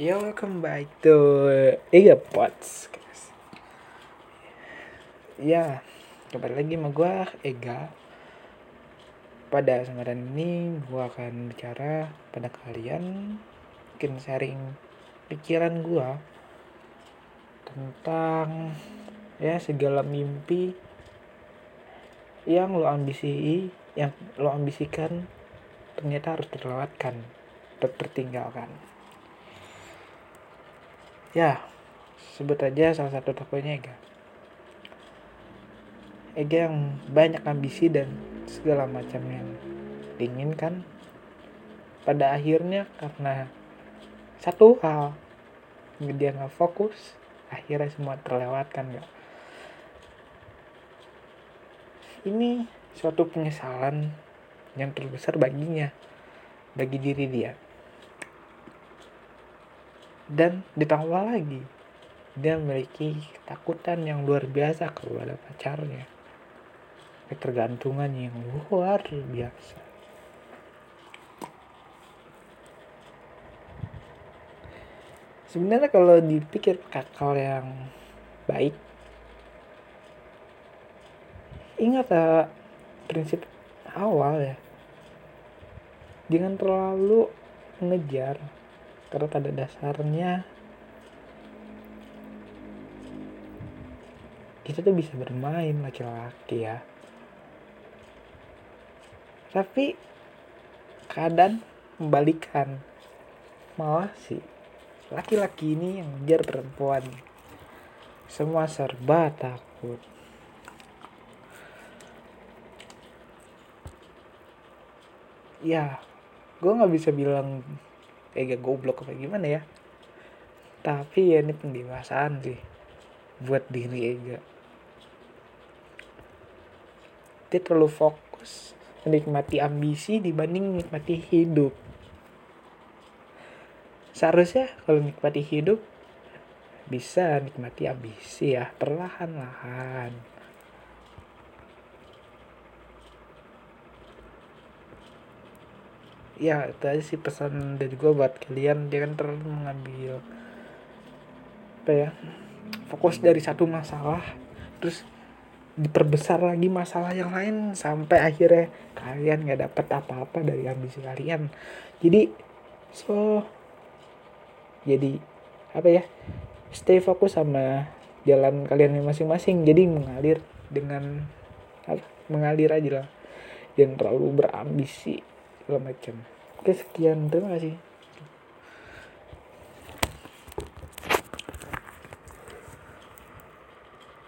Yo, welcome back to Ega Pots. Ya, kembali lagi sama gue Ega. Pada kesempatan ini gue akan bicara pada kalian, mungkin sharing pikiran gue tentang ya segala mimpi yang lo ambisi, yang lo ambisikan ternyata harus terlewatkan, tertinggalkan ya sebut aja salah satu tokonya Ega. Ega yang banyak ambisi dan segala macam yang diinginkan pada akhirnya karena satu hal dia nggak fokus akhirnya semua terlewatkan gak ini suatu penyesalan yang terbesar baginya bagi diri dia dan ditambah lagi dia memiliki ketakutan yang luar biasa kepada pacarnya. Ketergantungan yang luar biasa. Sebenarnya kalau dipikir kakal yang baik ingat ya prinsip awal ya. Jangan terlalu mengejar karena pada dasarnya kita tuh bisa bermain laki-laki ya. Tapi keadaan membalikan malah sih laki-laki ini yang ngejar perempuan. Semua serba takut. Ya gue nggak bisa bilang kayak gak goblok apa gimana ya? Tapi ya ini pendewasaan sih buat diri Ega dia terlalu fokus menikmati ambisi dibanding menikmati hidup. Seharusnya kalau nikmati hidup bisa nikmati ambisi ya perlahan-lahan ya itu aja sih pesan dari gue buat kalian. Jangan terlalu mengambil apa ya fokus dari satu masalah terus diperbesar lagi masalah yang lain sampai akhirnya kalian nggak dapet apa-apa dari ambisi kalian. Jadi so jadi apa ya stay fokus sama jalan kalian masing-masing. Jadi mengalir dengan mengalir aja lah. Jangan terlalu berambisi segala macam. Oke sekian. Terima kasih